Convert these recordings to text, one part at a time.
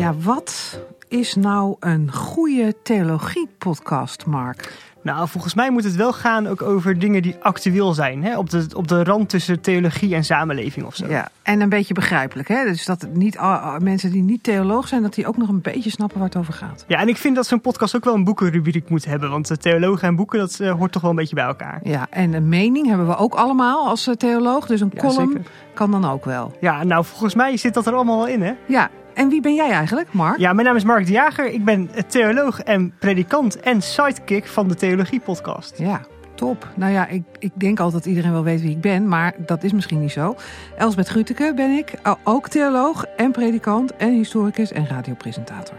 Ja, wat is nou een goede theologie-podcast, Mark? Nou, volgens mij moet het wel gaan ook over dingen die actueel zijn. Hè? Op, de, op de rand tussen theologie en samenleving of zo. Ja, en een beetje begrijpelijk. Hè? Dus dat niet, ah, mensen die niet theoloog zijn, dat die ook nog een beetje snappen waar het over gaat. Ja, en ik vind dat zo'n podcast ook wel een boekenrubriek moet hebben. Want de theologen en boeken, dat eh, hoort toch wel een beetje bij elkaar. Ja, en een mening hebben we ook allemaal als eh, theoloog. Dus een Ja, column zeker. kan dan ook wel. Ja, nou, volgens mij zit dat er allemaal wel in, hè? Ja, en wie ben jij eigenlijk, Mark? Ja, mijn naam is Mark de Jager. Ik ben theoloog en predikant en sidekick van de Theologie Podcast. Ja, top. Nou ja, ik, ik denk altijd dat iedereen wel weet wie ik ben, maar dat is misschien niet zo. Elsbeth Gruteke ben ik, ook theoloog en predikant en historicus en radiopresentator.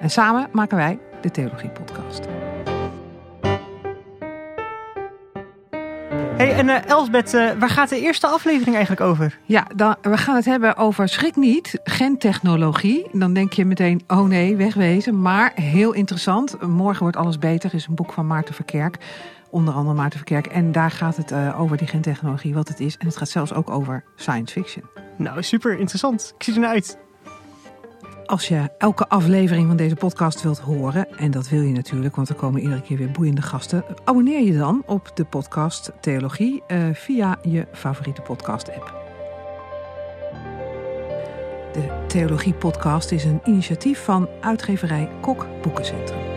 En samen maken wij de Theologie Podcast. Hey, en eh, Elsbeth, eh, waar gaat de eerste aflevering eigenlijk over? Ja, dan, we gaan het hebben over schrik niet, gentechnologie. Dan denk je meteen, oh nee, wegwezen. Maar heel interessant. Morgen wordt alles beter is een boek van Maarten Verkerk. Onder andere Maarten Verkerk. En daar gaat het eh, over die gentechnologie, wat het is. En het gaat zelfs ook over science fiction. Nou, super interessant. Ik zie er naar uit. Als je elke aflevering van deze podcast wilt horen, en dat wil je natuurlijk, want er komen iedere keer weer boeiende gasten, abonneer je dan op de podcast Theologie eh, via je favoriete podcast-app. De Theologie Podcast is een initiatief van uitgeverij Kok Boekencentrum.